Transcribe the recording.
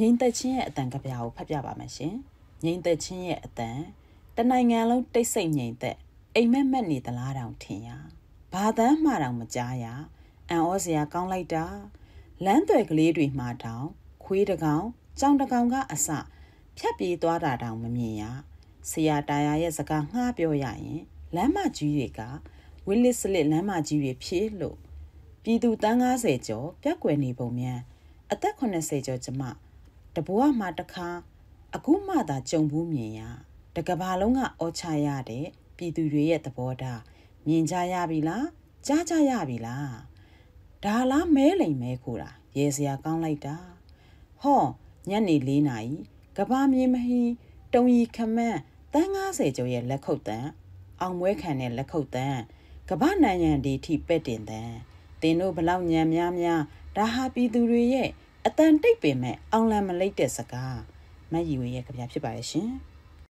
ငိမ့်သက်ချင်းရဲ့အတန်ကဗျာကိုဖတ်ပြပါမယ်ရှင်ငိမ့်သက်ချင်းရဲ့အတန်တနိုင်ငံလုံးတိတ်ဆိတ်ငိမ့်သက်အိမ်မက်မက်နေသလားတောင်ထင်ရဘာသမ်းမှတောင်မကြားရအံ့ဩစရာကောင်းလိုက်တာလမ်းသွယ်ကလေးတွေမှတောင်ခွေးတကောင်ကြောင်တကောင်ကအစဖြတ်ပြေးသွားတာတောင်မမြင်ရဆရာတာယာရဲ့စကားငှားပြောရရင်လမ်းမကြီးတွေကဝစ်လစ်စလစ်လမ်းမကြီးတွေဖြစ်လို့ပြည်သူတန်း90ကျော်ပြက်ကွယ်နေပုံမြန်အသက်80ကျော်ကျမ တဘွားမှတခါအခုမှသာကြုံဘူးမြင်ရတကဘာလုံးကအောချရတဲ့ပြည်သူတွေရဲ့သဘောထားမြင်ကြရပြီလားကြားကြရပြီလားဒါလားမဲလိမ်မဲခိုတာရေစရာကောင်းလိုက်တာဟောညနေ၄နာရီကဘာမြေမဟီတုံရီခမန်းတန်း90ကျော်ရဲ့လက်ခုပ်တန်အောင်မွဲခံတဲ့လက်ခုပ်တန်ကဘာနန်ရန်ဒီထိပဲ့တင်တန်တင်တို့ဘလောက်ညံများများဒါဟာပြည်သူတွေရဲ့ အတန်တိတ်ပင်မဲ့အောင်လံမလိတ်တဲ့စကားမတ်ယူရဲ့ကြပြဖြစ်ပါရဲ့ရှင်။